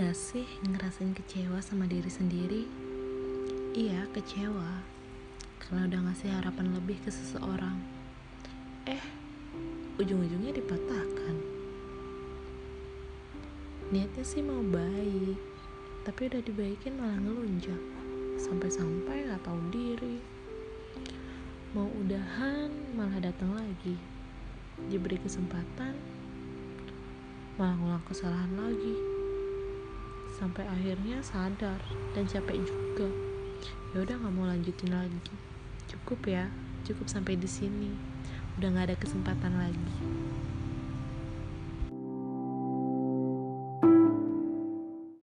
gak sih ngerasain kecewa sama diri sendiri? Iya, kecewa. Karena udah ngasih harapan lebih ke seseorang. Eh, ujung-ujungnya dipatahkan. Niatnya sih mau baik, tapi udah dibaikin malah ngelunjak. Sampai-sampai gak tahu diri. Mau udahan malah datang lagi. Diberi kesempatan, malah ngulang kesalahan lagi sampai akhirnya sadar dan capek juga. Ya udah nggak mau lanjutin lagi. Cukup ya cukup sampai di sini. Udah nggak ada kesempatan lagi